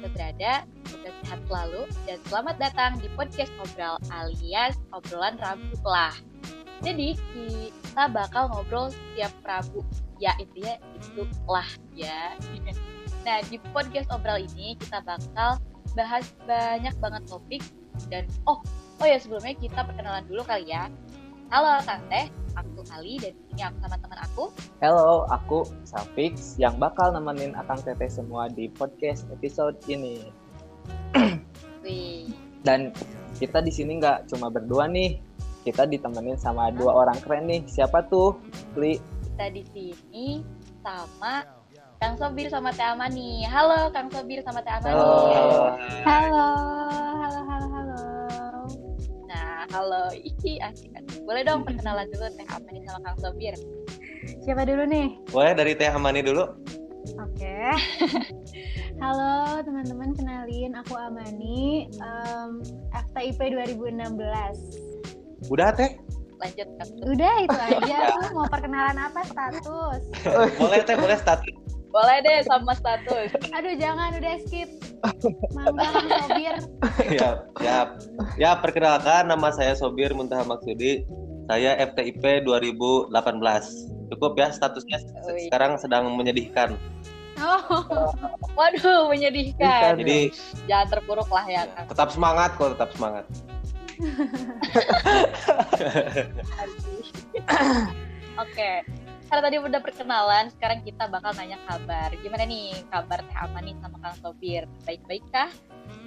Anda berada, semoga sehat selalu, dan selamat datang di podcast Ngobrol alias obrolan Rabu lah. Jadi kita bakal ngobrol setiap Rabu, ya intinya itu lah ya. Nah di podcast obrol ini kita bakal bahas banyak banget topik dan oh oh ya sebelumnya kita perkenalan dulu kali ya. Halo Tante, aku Ali dan di sini aku sama teman aku. Halo, aku Safix yang bakal nemenin Akang Teteh semua di podcast episode ini. Wih, Dan kita di sini nggak cuma berdua nih, kita ditemenin sama dua orang keren nih. Siapa tuh? Li. kita di sini sama Kang Sobir sama Teh Amani. Halo Kang Sobir sama Teh Amani. Halo. Halo, halo, halo, halo. Nah, halo. Asik asik. Boleh dong perkenalan dulu Teh Amani sama Kang Sobir. Siapa dulu nih? Boleh dari Teh Amani dulu? Oke. halo teman-teman, kenalin aku Amani, um, FTIP 2016. Udah Teh? Lanjut. Udah itu aja. Lu mau perkenalan apa status? Boleh Teh, boleh status. Boleh deh sama status. Aduh jangan, udah skip. Mangga Sobir. ya, ya. Ya, perkenalkan nama saya Sobir Muntaha Maksudi. Saya FTIP 2018. Cukup ya statusnya se- Wih. sekarang sedang menyedihkan. Oh, Waduh, menyedihkan. Jadi Jangan terpuruk lah ya Kang. tetap semangat kok, tetap semangat. Oke. Karena tadi udah perkenalan, sekarang kita bakal nanya kabar. Gimana nih kabar Teh Amani sama Kang Sobir? Baik-baik kah?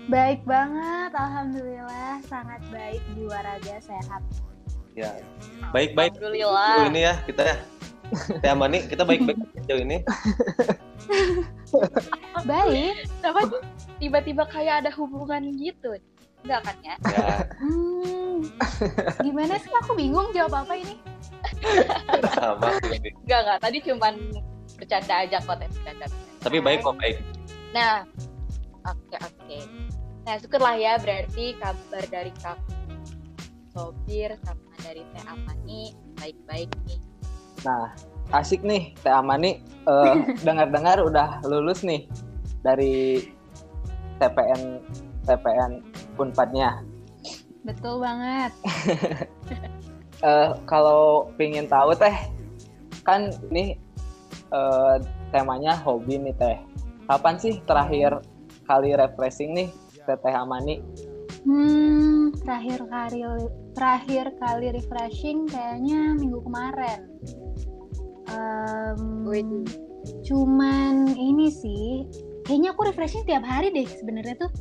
baik banget. Alhamdulillah, sangat baik. Jiwa raga sehat. Ya. Baik-baik Alhamdulillah. ini ya kita ya. Teh Amani, kita baik-baik sejauh ini. Baik. Kenapa tiba-tiba kayak ada hubungan gitu? Enggak kan ya? Ya, Hmm, gimana sih? Aku bingung jawab apa ini. sama. Enggak, enggak. Tadi cuman bercanda aja kok, Teh. Bercanda. Tapi baik kok, baik. Nah, oke oke. Nah, syukurlah ya berarti kabar dari Kak Sobir sama dari Teh Amani baik-baik nih. Nah, asik nih Teh Amani. Eh, dengar-dengar udah lulus nih dari TPN TPN Unpadnya. Betul banget. Eh, kalau pingin tahu teh, kan ini eh, temanya hobi nih teh. Kapan sih terakhir kali refreshing nih Teteh Amani? Hmm, terakhir kali terakhir kali refreshing kayaknya minggu kemarin. Widih. cuman ini sih, kayaknya aku refreshing tiap hari deh sebenarnya tuh.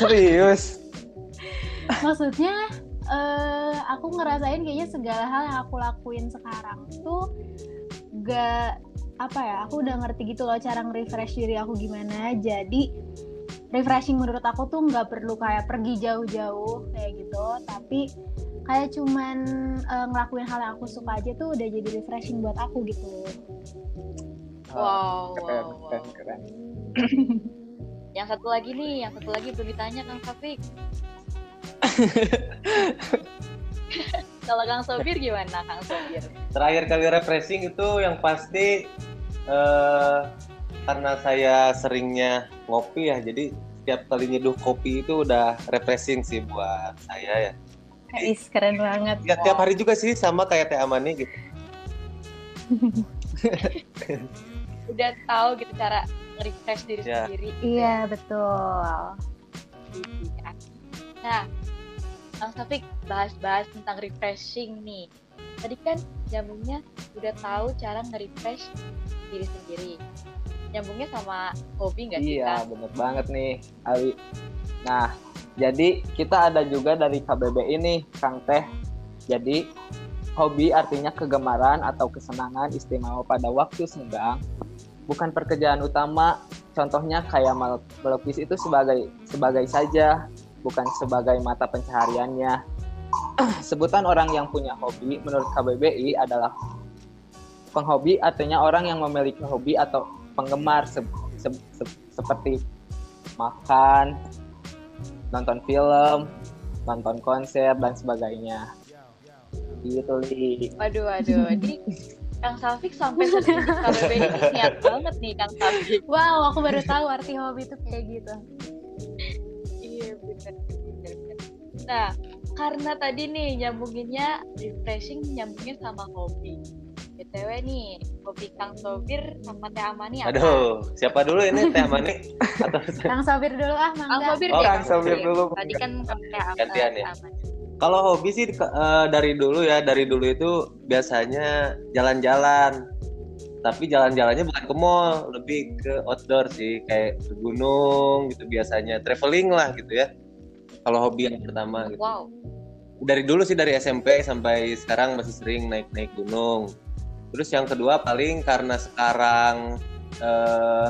Serius? Maksudnya eh aku ngerasain kayaknya segala hal yang aku lakuin sekarang tuh gak apa ya, aku udah ngerti gitu loh cara nge-refresh diri aku gimana. Jadi refreshing menurut aku tuh nggak perlu kayak pergi jauh-jauh kayak gitu, tapi kayak cuman eh, ngelakuin hal yang aku suka aja tuh udah jadi refreshing buat aku gitu. Wow, keren, wow, keren, wow. keren. Yang satu lagi nih, yang satu lagi belum ditanya Kang Safik. Kalau Kang Sobir gimana Kang Sobir? terakhir kali refreshing itu yang pasti eh, karena saya seringnya ngopi ya jadi setiap kali nyeduh kopi itu udah refreshing sih buat saya ya Is keren banget. ya tiap hari juga sih sama kayak Teh Amani gitu Udah tahu gitu cara nge-refresh diri Ya. sendiri. Iya betul. Nah, Kang Safik bahas-bahas tentang refreshing nih. Tadi kan nyambungnya udah tahu cara nge-refresh diri sendiri. Nyambungnya sama hobi nggak sih Iya, bener banget nih, Ali. Nah, jadi kita ada juga dari KBB ini, Kang Teh. Jadi, hobi artinya kegemaran atau kesenangan istimewa pada waktu senggang, bukan pekerjaan utama. Contohnya kayak mel- melukis itu sebagai sebagai saja, bukan sebagai mata pencahariannya. Sebutan orang yang punya hobi menurut KBBI adalah penghobi artinya orang yang memiliki hobi atau penggemar se- se- se- seperti makan, nonton film, nonton konser dan sebagainya. Gitu li. Waduh, waduh. Ini Kang Safik sampai sedikit KBB ini niat banget nih Kang Safik. Wow, aku baru tahu arti hobi itu kayak gitu. Iya benar. Nah, karena tadi nih nyambunginnya refreshing nyambungnya sama hobi. BTW nih, hobi Kang Sobir sama Teh Amani apa? Aduh, siapa dulu ini Teh Amani? Atau Kang Sobir dulu ah, Kang mangga. Sobir Oh. Kang Sobir dulu. Tadi kan Teh Am- Gantian ya? Amani. Kalau hobi sih eh, dari dulu ya, dari dulu itu biasanya jalan-jalan. Tapi jalan-jalannya bukan ke mall, lebih ke outdoor sih, kayak ke gunung gitu biasanya, traveling lah gitu ya. Kalau hobi yang pertama gitu. Wow. Dari dulu sih dari SMP sampai sekarang masih sering naik-naik gunung. Terus yang kedua paling karena sekarang eh,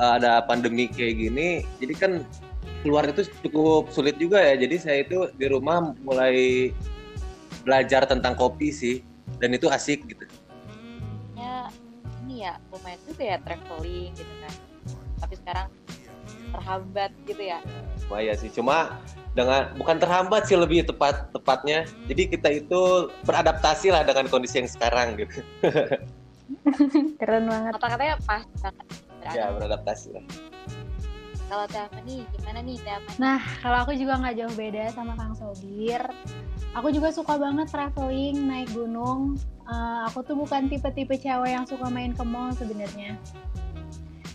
ada pandemi kayak gini, jadi kan keluar itu cukup sulit juga ya. Jadi saya itu di rumah mulai belajar tentang kopi sih, dan itu asik gitu. Ya, ini ya lumayan juga ya traveling gitu kan. Tapi sekarang terhambat gitu ya. Lumayan sih, cuma dengan bukan terhambat sih lebih tepat tepatnya. Jadi kita itu beradaptasi lah dengan kondisi yang sekarang gitu. Keren banget. Kata-katanya pas banget. Ya beradaptasi lah. Kalau Teh Amani gimana nih Teh? Nah, kalau aku juga nggak jauh beda sama Kang Sobir. Aku juga suka banget traveling, naik gunung. Eh, aku tuh bukan tipe-tipe cewek yang suka main ke mall sebenarnya.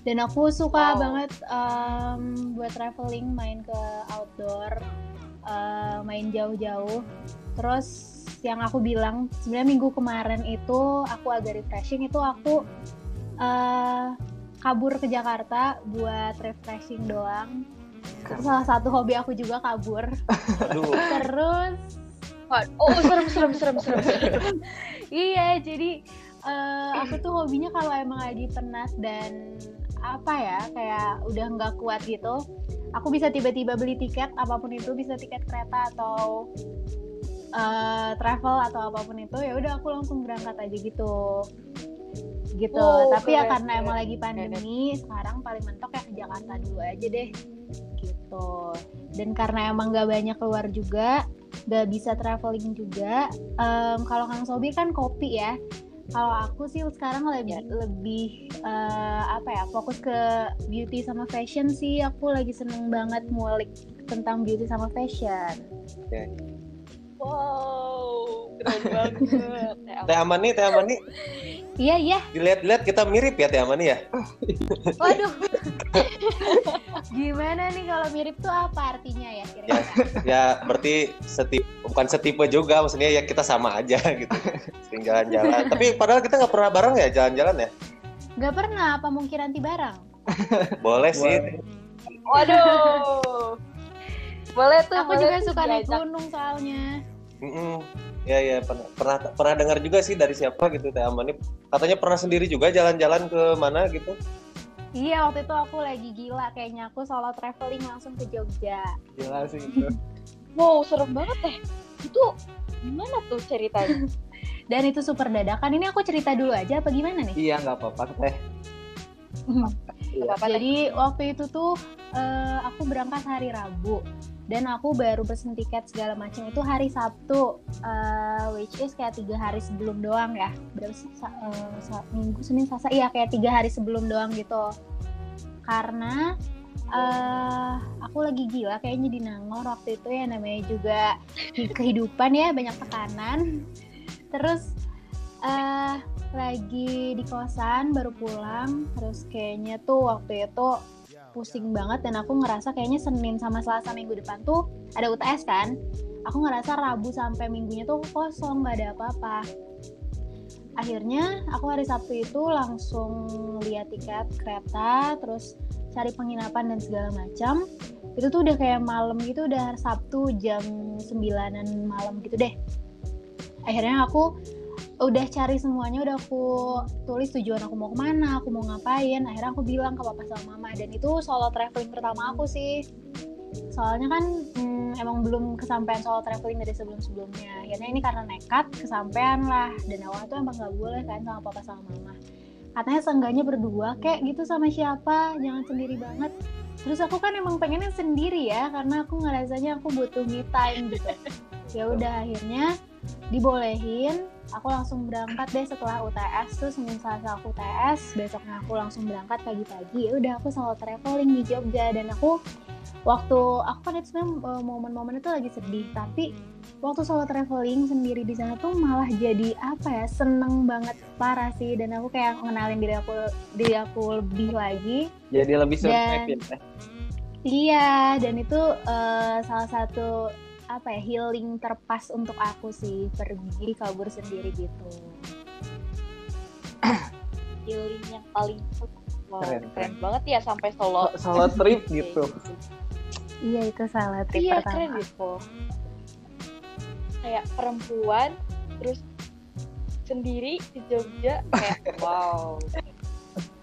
Dan aku suka Wow. banget em, buat traveling, main ke outdoor, eh, main jauh-jauh. Terus yang aku bilang sebenarnya minggu kemarin itu aku agak refreshing itu aku eh, kabur ke Jakarta buat refreshing doang. Itu salah satu hobi aku juga kabur. Aduh, Terus Oh, serem serem serem serem. serem. iya jadi eh, aku tuh hobinya kalau emang lagi penat dan apa ya kayak udah nggak kuat gitu aku bisa tiba-tiba beli tiket apa pun itu bisa tiket kereta atau eh, travel atau apa pun itu ya udah aku langsung berangkat aja gitu. Gitu. Oh, tapi ya keren, karena keren, emang lagi pandemi sekarang paling mentok ya ke Jakarta dulu aja deh. Gitu. Dan karena emang nggak banyak keluar juga nggak bisa traveling juga Em, kalau Kang Sobi kan kopi ya kalau aku sih sekarang lebih lebih eh, apa ya fokus ke beauty sama fashion sih. Aku lagi seneng banget ngulik tentang beauty sama fashion Wow, keren banget. Teh Amani. Teh Amani, iya iya dilihat-lihat kita mirip ya Teh Amani ya. waduh gimana nih kalau mirip tuh apa artinya ya kira-kira Ya berarti setipe, bukan setipe juga, maksudnya ya kita sama aja gitu. Sering jalan-jalan. Tapi padahal kita nggak pernah bareng ya jalan-jalan ya. nggak pernah apa mungkin anti barang Boleh sih. Boleh. Waduh. Boleh tuh. aku boleh juga tuh suka naik gunung soalnya Mm-mm. Ya ya pernah pernah pernah dengar juga sih dari siapa gitu Teh Amani. Katanya pernah sendiri juga jalan-jalan ke mana gitu. iya waktu itu aku lagi gila kayaknya aku solo traveling langsung ke Jogja Gila sih itu. Wow, serem banget teh. Itu gimana tuh ceritanya? dan itu super dadakan ini aku cerita dulu aja apa gimana nih iya nggak apa-apa teh. Iya. Apa-apa? Jadi waktu itu tuh eh, aku berangkat hari Rabu dan aku baru pesen tiket segala macam itu hari Sabtu, eh, which is kayak tiga hari sebelum doang ya. Berapa sih? Sa- sa- minggu, Senin, Selasa, iya kayak tiga hari sebelum doang gitu. Karena eh aku lagi gila kayaknya di Nangor waktu itu ya namanya juga kehidupan ya banyak tekanan. Terus eh lagi di kosan baru pulang terus kayaknya tuh waktu itu pusing banget dan aku ngerasa kayaknya Senin sama Selasa minggu depan tuh ada UTS kan? Aku ngerasa Rabu sampai minggunya tuh kosong nggak ada apa-apa. Akhirnya aku hari Sabtu itu langsung lihat tiket kereta terus cari penginapan dan segala macam. Itu tuh udah kayak malam gitu udah Sabtu jam 9an malam gitu deh. Akhirnya aku udah cari semuanya udah aku tulis tujuan aku mau ke mana aku mau ngapain. Akhirnya aku bilang ke papa sama mama. Dan itu solo traveling pertama aku sih. Soalnya kan hmm, emang belum kesampaian solo traveling dari sebelum sebelumnya akhirnya ini karena nekat kesampaian lah. Dan awalnya tuh emang nggak boleh kan sama papa sama mama. Katanya seenggaknya berdua kayak gitu sama siapa? Jangan sendiri banget. Terus aku kan emang pengennya sendiri ya karena aku ngerasanya aku butuh me time gitu. Ya udah akhirnya dibolehin aku langsung berangkat deh setelah UTS tuh senin selasa aku UTS besoknya aku langsung berangkat pagi-pagi. Ya udah aku solo traveling di Jogja dan aku waktu aku kan itu sebenarnya eh, momen-momen itu lagi sedih tapi waktu solo traveling sendiri di sana tuh malah jadi apa ya seneng banget parah sih. Dan aku kayak ngenalin diri aku diri aku lebih lagi. Jadi lebih Dan- survive ya. iya dan itu eh, salah satu apa ya healing terpas untuk aku sih pergi kabur sendiri gitu. Healing yang paling Wow, Keren, keren, keren. banget ya sampai solo. Solo trip gitu. iya itu salah trip iya pertama. keren gitu. Kayak perempuan terus sendiri di Jogja kayak wow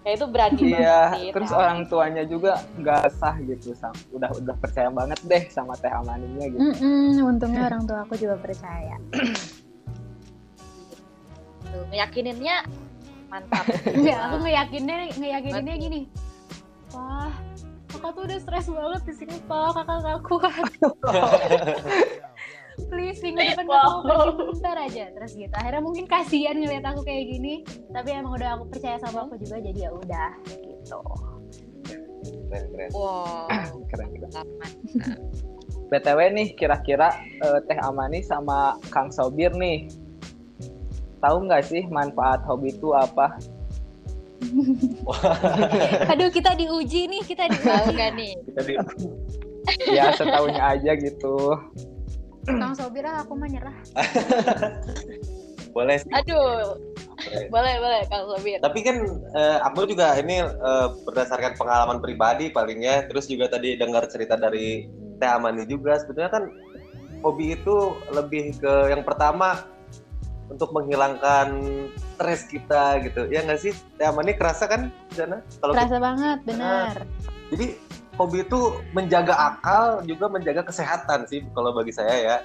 kayak itu berani banget Iya, sih terus Teh orang tuanya juga nggak sah gitu, Sam. udah udah percaya banget deh sama teh amaninya gitu. Mm-mm, untungnya orang tua aku juga percaya Tuh, meyakininnya mantap Enggak, aku ngeyakinnya ngeyakininnya gini. Wah, kakak tuh udah stres banget di sini, Pak. Kakak gak kuat. Please, minggu depan Wow. kakak mau pergi bentar aja. Terus gitu. Akhirnya mungkin kasihan ngeliat aku kayak gini. Tapi emang udah aku percaya sama aku juga, jadi ya udah gitu. Keren, keren. wow Keren keren. aman BTW nih, kira-kira eh, teh amani sama Kang Sobir nih, tahu nggak sih manfaat hobi itu apa? Aduh, kita diuji nih, kita tahu diuji. gak nih Kita di Ya setahunya aja gitu. Kang Sobir, ah, aku mah nyerah. boleh sih. aduh Boleh. boleh boleh Kang Sobir Tapi kan eh, aku juga ini eh, berdasarkan pengalaman pribadi palingnya, terus juga tadi dengar cerita dari Teh Amani juga. Sebenarnya kan hobi itu lebih ke yang pertama untuk menghilangkan stres kita gitu. Ya nggak sih? Teh Amani kerasa kan di sana? Kalau Terasa banget, benar. jadi hobi itu menjaga akal juga menjaga kesehatan sih kalau bagi saya ya.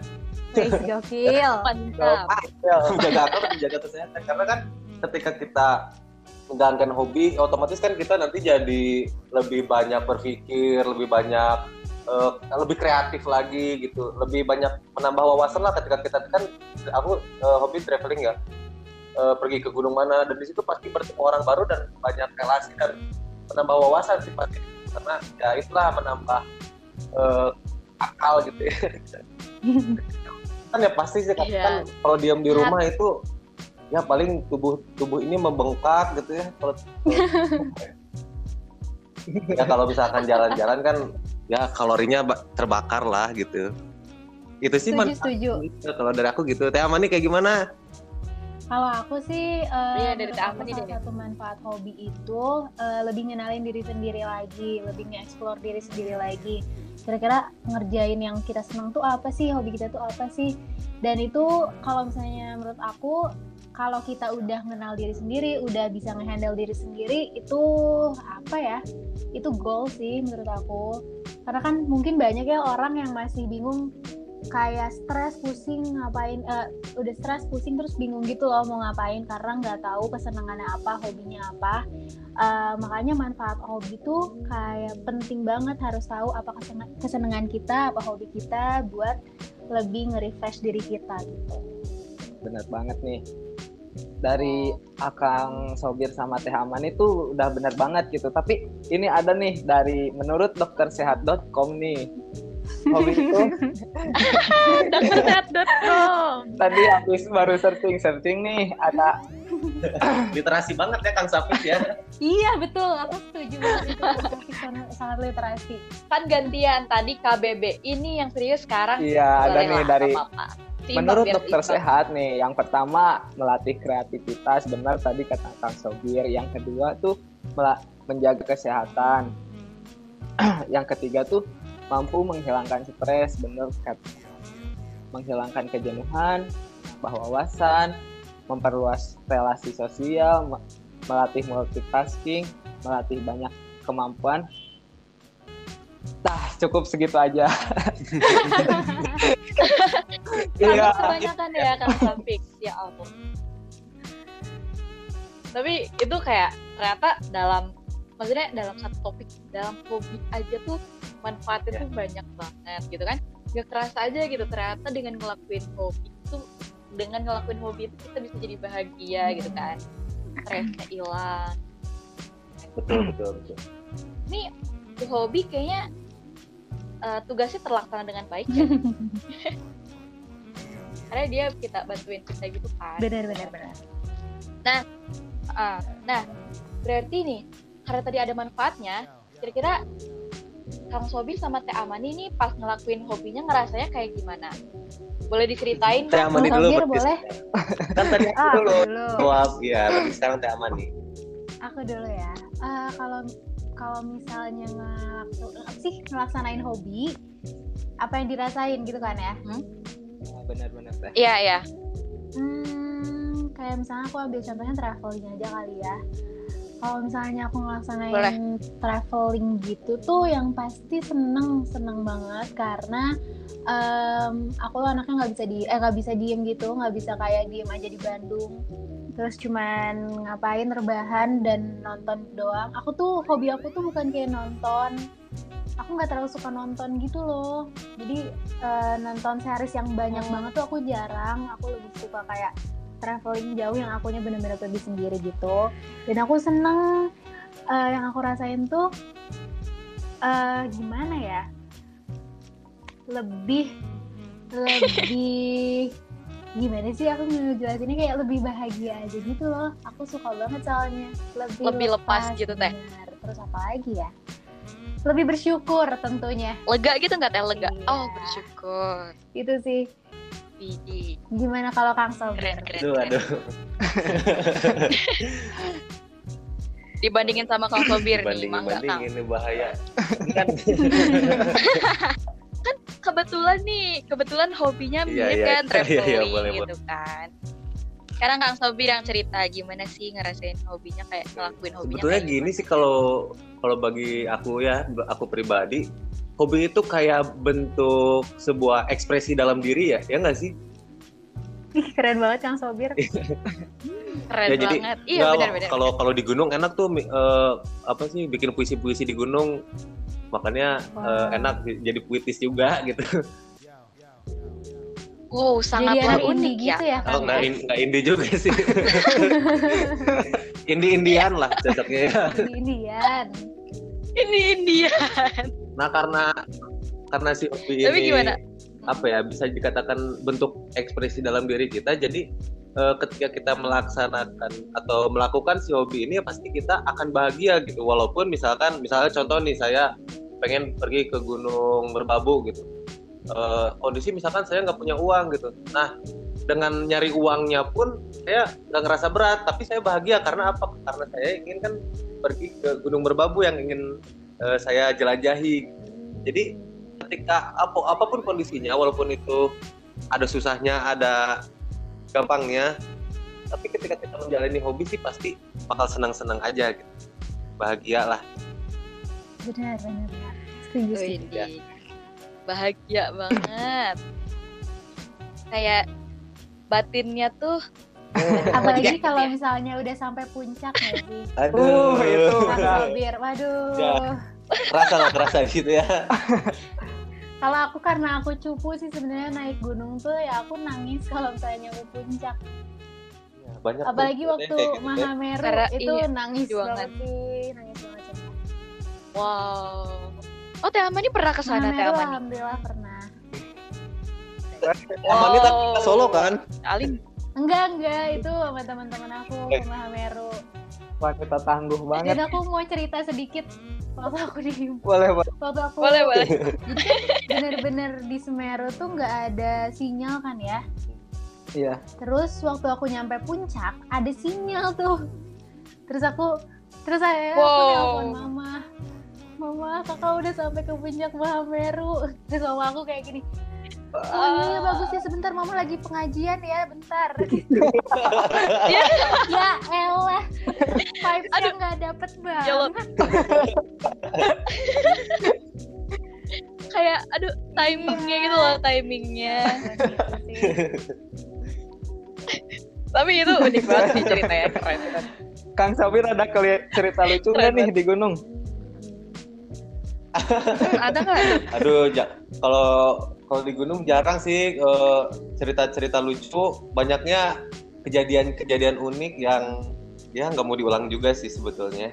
Wih, gokil. mantap. Menjaga akal dan menjaga kesehatan. Karena kan ketika kita menjalankan hobi otomatis kan kita nanti jadi lebih banyak berpikir lebih banyak eh, lebih kreatif lagi gitu. Lebih banyak menambah wawasan lah ketika kita kan aku eh, hobi traveling ya. Eh, pergi ke gunung mana dan di situ pasti bertemu orang baru dan banyak relasi dan menambah wawasan sih pasti karena ya itulah menambah eh, akal gitu ya. Kan ya pasti sih kan, Iya. kan kalau diam di rumah itu ya paling tubuh tubuh ini membengkak gitu ya. Kalau ya kalau misalkan jalan-jalan kan ya kalorinya ba- terbakar lah gitu. Itu sih Setuju, manfaat setuju. kalau dari aku gitu. Teh Amani kayak gimana Kalau aku sih, eh, Iya, dari aku salah deh. satu manfaat hobi itu eh, lebih ngenalin diri sendiri lagi, lebih nge-explore diri sendiri lagi. Kira-kira ngerjain yang kita senang tuh apa sih, hobi kita tuh apa sih? Dan itu kalau misalnya menurut aku, kalau kita udah kenal diri sendiri, udah bisa ngehandle diri sendiri, itu apa ya? Itu goal sih menurut aku. Karena kan mungkin banyak ya orang yang masih bingung kayak stres pusing ngapain eh, udah stres pusing terus bingung gitu loh mau ngapain karena nggak tahu kesenangannya apa hobinya apa Eh, makanya manfaat hobi tuh kayak penting banget harus tahu apa kesenang- kesenangan kita apa hobi kita buat lebih nge-refresh diri kita gitu Bener banget nih. Dari Akang Sobir sama Teh Aman itu udah bener banget gitu. Tapi ini ada nih dari menurut doktersehat.com nih. Hobi itu Doktersehat.com tadi habis baru searching searching nih ada. Literasi banget ya Kang Sapit ya. Iya betul. Aku setuju banget sangat- literasi. Kan gantian tadi KBB ini yang serius sekarang. Iya ada nih dari menurut dokter sehat nih yang pertama melatih kreativitas. Benar tadi kata Kang Sobir. Yang kedua tuh menjaga kesehatan. Yang ketiga tuh mampu menghilangkan stres bener Kat. menghilangkan kejenuhan wawasan memperluas relasi sosial me- melatih multitasking melatih banyak kemampuan Tah, cukup segitu aja. Iya. kebanyakan ya Kang Sapik. Ya ampun. Tapi itu kayak ternyata dalam maksudnya dalam satu topik dalam hobi aja tuh manfaatnya Ya. tuh banyak banget gitu kan. Gak kerasa aja gitu ternyata dengan ngelakuin hobi itu dengan ngelakuin hobi itu kita bisa jadi bahagia gitu kan. Stresnya hilang betul betul betul. Ini di hobi kayaknya eh, tugasnya terlaksana dengan baik ya. Karena dia kita bantuin kita gitu kan. Benar benar benar. Ah, nah berarti nih karena tadi ada manfaatnya kira-kira Kang Sobi sama Teh Amani nih pas ngelakuin hobinya ngerasanya kayak gimana? Boleh diceritain Teh? Amani dulu boleh? Kan tadi aku ah, dulu. jawab ya tapi sekarang Teh Amani. Aku dulu ya. Eh, kalau kalau misalnya ngelaksu, apa sih ngelaksanain hobi apa yang dirasain gitu kan ya? Ah, benar-benar teh. Iya iya. Hmm, kayak misalnya aku ambil contohnya traveling aja kali ya. Kalau misalnya aku ngelaksanain Boleh. traveling gitu tuh yang pasti seneng seneng banget karena em, aku anaknya nggak bisa di eh nggak bisa diem gitu nggak bisa kayak diem aja di Bandung. Terus cuman ngapain rebahan dan nonton doang. Aku tuh hobi aku tuh bukan kayak nonton. Aku nggak terlalu suka nonton gitu loh. Jadi eh, nonton series yang banyak Hmm. banget tuh aku jarang. Aku lebih suka kayak traveling jauh yang akunya bener-bener pergi sendiri gitu. Dan aku seneng eh, yang aku rasain tuh eh, gimana ya? Lebih lebih gimana sih aku ngejelasinnya? Kayak lebih bahagia aja gitu loh. Aku suka banget soalnya. Lebih, Lebih lepas gitu, Teh. bener. terus apa lagi ya? Lebih bersyukur tentunya. Lega gitu nggak Teh? Lega. Iya. oh bersyukur. Itu sih Widih. gimana kalau Kang Sobir keren keren, aduh keren. aduh dibandingin sama Kang Sobir nih nggak Kang ini bahaya kan kebetulan nih kebetulan hobinya Iya, mirip iya. kan Iya, traveling iya, boleh, gitu kan sekarang Kang Sobir yang cerita gimana sih ngerasain hobinya kayak ngelakuin hobinya sebetulnya kayak gini sih kalau kalau bagi aku ya aku pribadi hobi itu kayak bentuk sebuah ekspresi dalam diri ya ya nggak sih? Ih, keren banget Kang Sobir. Keren Ya, jadi, banget. Iya benar-benar. kalau kalau di gunung enak tuh eh, apa sih bikin puisi-puisi di gunung. Makanya eh, Wow. enak jadi puitis juga gitu. Wow sangat jadi anak unik indie ya. gitu ya kalau Kang nggak ya? in- indie juga sih. Indie indian lah cocoknya ya. Di Indian ini India nah karena karena si hobi Tapi ini gimana? apa ya bisa dikatakan bentuk ekspresi dalam diri kita jadi eh, ketika kita melaksanakan atau melakukan si hobi ini ya pasti kita akan bahagia gitu. Walaupun misalkan misalnya contoh nih saya pengen pergi ke gunung merbabu gitu. Eh, kondisi misalkan saya nggak punya uang gitu. Nah dengan nyari uangnya pun saya nggak ngerasa berat tapi saya bahagia. Karena apa? Karena saya ingin kan pergi ke gunung merbabu yang ingin eh, saya jelajahi. Jadi ketika apa apa pun kondisinya walaupun itu ada susahnya ada gampangnya tapi ketika kita menjalani hobi sih pasti bakal senang-senang aja gitu. Bahagia lah. Benar benar. Setuju Widih. bahagia banget. Kayak batinnya tuh apalagi Lega kalau ya. misalnya udah sampai puncak ya sih Uh, itu. Sobir waduh. Ya. kerasa nggak kerasa gitu ya. Kalau aku karena aku cupu sih sebenarnya naik gunung tuh ya aku nangis kalau misalnya nyampe puncak. Ya, banyak apalagi waktu gitu ya. Mahameru Karena itu iya, nangis banget sih nangis banget wow. Oh Teh Amani pernah ke sana Teh Amani alhamdulillah pernah. Amani tapi ke Solo kan? Alim enggak enggak. Itu sama teman-teman aku Eh. ke Mahameru wanita tangguh banget. Dan aku mau cerita sedikit waktu aku di boleh boleh. Waktu aku boleh boleh. Bener-bener di Semeru tuh nggak ada sinyal kan ya? Iya. Terus waktu aku nyampe puncak ada sinyal tuh. Terus aku terus saya aku Wow. nelpon mama mama kakak udah sampai ke puncak Mahameru terus mama aku kayak gini oh iya bagus ya. Sebentar mama lagi pengajian ya. Bentar. Ya. ya elah. Vibes-nya nggak dapet Ya banget. Kayak aduh timingnya gitu loh timingnya. Tapi itu unik banget sih ceritanya keren keren Kang Sabir ada kali cerita lucu nggak nih di gunung? Hmm, ada nggak? Aduh, ja- kalau kalau di gunung jarang sih eh, cerita-cerita lucu. Banyaknya kejadian-kejadian unik yang ya nggak mau diulang juga sih sebetulnya.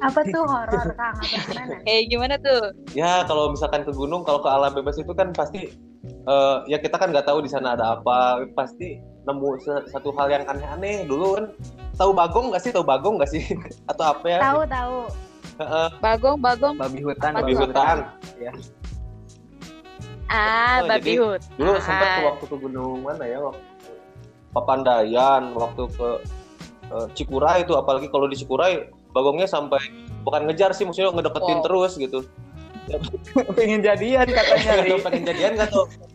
Apa tuh horor Kang? Apa gimana? Kayak gimana tuh? Ya kalau misalkan ke gunung, kalau ke alam bebas itu kan pasti eh, ya kita kan nggak tahu di sana ada apa. Pasti nemu satu hal yang aneh-aneh. Dulu kan tahu bagong nggak sih? Tahu bagong nggak sih? Atau apa ya? Tahu tahu. Heeh, Bagong, bagong. babi hutan babi hutan. Ah, Oh, babi hut. Dulu sempat ke Ah. waktu ke gunung mana ya? Waktu Papandayan, waktu ke eh, Cikuray itu apalagi kalau di Cikuray bagongnya sampai bukan ngejar sih maksudnya ngedeketin Wow. terus gitu. pengen jadian katanya. Udah pengen jadian nggak tuh?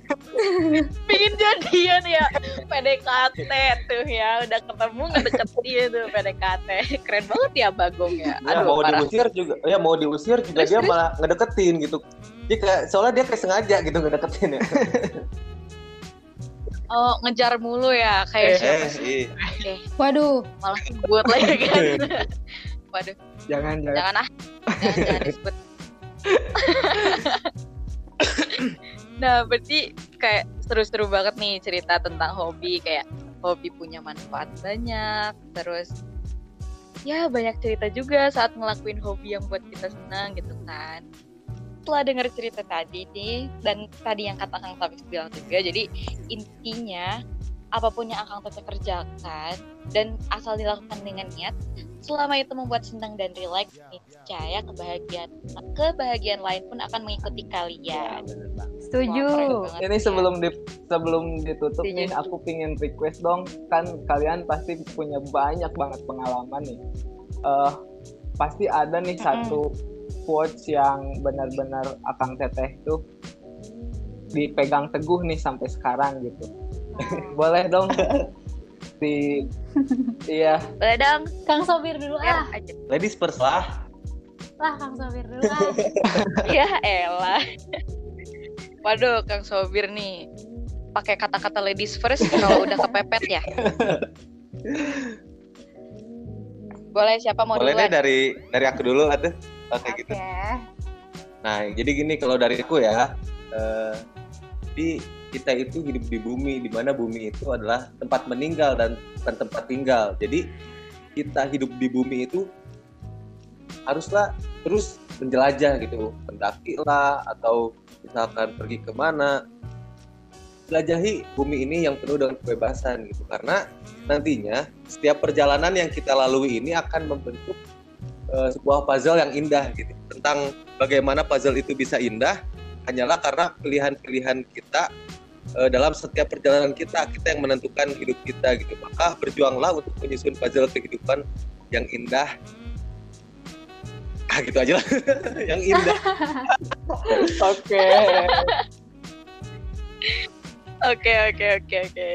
Pingin jadian ya. PDKT tuh ya. Udah ketemu ngedeketin tuh PDKT keren banget ya Bagong ya. Ya, aduh mau parah. diusir juga, ya mau diusir juga Terus, dia terus? malah ngedeketin gitu. Dia kayak, soalnya dia kayak sengaja gitu ngedeketin ya. oh ngejar mulu ya kayak siapa eh, sih? iya. Waduh. malah buat lagi kan. Waduh. Jangan jangan. Jangan ah jangan, jangan disebut nah berarti kayak seru-seru banget nih cerita tentang hobi kayak hobi punya manfaat banyak terus ya banyak cerita juga saat ngelakuin hobi yang buat kita senang gitu kan. Setelah dengar cerita tadi nih dan tadi yang kata Kang Tafis bilang juga jadi intinya apa pun yang Kang Tafis kerjakan dan asal dilakukan dengan niat selama itu membuat senang dan rileks niscaya kebahagiaan kebahagiaan lain pun akan mengikuti kalian Setuju. Wah, ini ya. sebelum di, sebelum ditutup Setuju. nih aku pingin request dong kan kalian pasti punya banyak banget pengalaman nih Eh pasti ada nih Mm-mm. satu quotes yang benar-benar akang teteh tuh dipegang teguh nih sampai sekarang gitu boleh dong di iya boleh dong Kang Sopir dulu share ah. aja Ladies first lah. Lah Kang Sopir dulu ah. ya elah waduh Kang Sobir nih pakai kata-kata ladies first kalau udah kepepet ya boleh siapa mau Boleh deh dari dari aku dulu atuh. Oke Oke. gitu. Nah, jadi gini kalau dari aku ya, eh, di kita itu hidup di bumi, di mana bumi itu adalah tempat meninggal dan bukan tempat tinggal. Jadi kita hidup di bumi itu haruslah terus menjelajah gitu, mendaki lah atau misalkan pergi ke mana, jelajahi bumi ini yang penuh dengan kebebasan gitu. Karena nantinya setiap perjalanan yang kita lalui ini akan membentuk eh, sebuah puzzle yang indah gitu. Tentang bagaimana puzzle itu bisa indah hanyalah karena pilihan-pilihan kita eh, dalam setiap perjalanan kita kita yang menentukan hidup kita gitu. Maka berjuanglah untuk menyusun puzzle kehidupan yang indah. Ah gitu aja lah. Yang indah. Oke. Oke oke oke oke.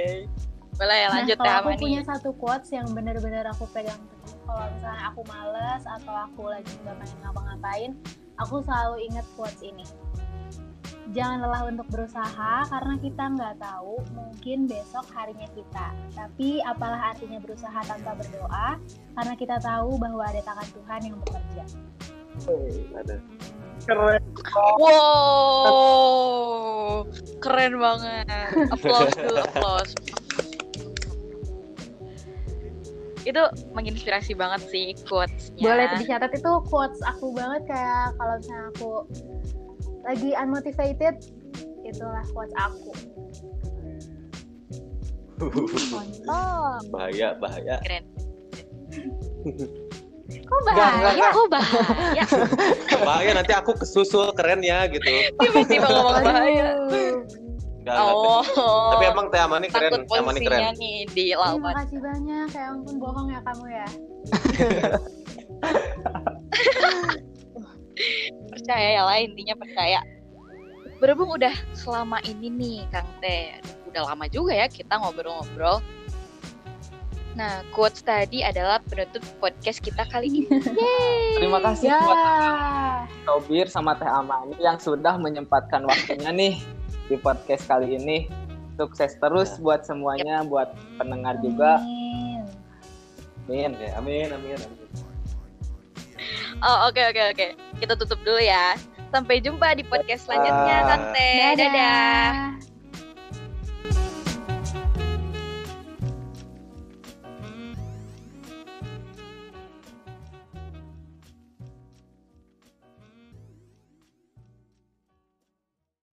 Boleh ya lanjut nah, ya kalau aku punya satu quotes yang benar-benar aku pegang kalau misalnya aku males atau aku lagi nggak pengen ngapa-ngapain aku selalu inget quotes ini jangan lelah untuk berusaha karena kita nggak tahu mungkin besok harinya kita. Tapi apalah artinya berusaha tanpa berdoa karena kita tahu bahwa ada tangan Tuhan yang bekerja. Ada keren wow keren banget. Applause dulu applause itu menginspirasi banget sih quotesnya. Boleh dicatat itu quotes aku banget kayak kalau misalnya aku lagi unmotivated itulah quotes aku. Mantap bahaya bahaya. Keren. Kok bahaya? enggak, kok bahaya? Bahaya nanti aku kesusul keren ya gitu. Tiba-tiba ngomong bahaya. Enggak, enggak. oh. Tapi emang Teh Amani keren takut Teh Amani keren. nih di Terima lawan kasih banyak. Ya ampun bohong ya kamu ya percaya ya lah intinya percaya. Berhubung udah selama ini nih Kang Teh udah lama juga ya kita ngobrol-ngobrol. Nah quotes tadi adalah penutup podcast kita kali ini. Yeay. terima kasih ya. buat Tobir sama Teh Amani yang sudah menyempatkan waktunya nih di podcast kali ini. Sukses terus buat semuanya buat pendengar juga. Amin. Amin amin amin amin Oh oke oke oke. Kita tutup dulu ya. Sampai jumpa di podcast selanjutnya. Tante. Dadah. Dadah.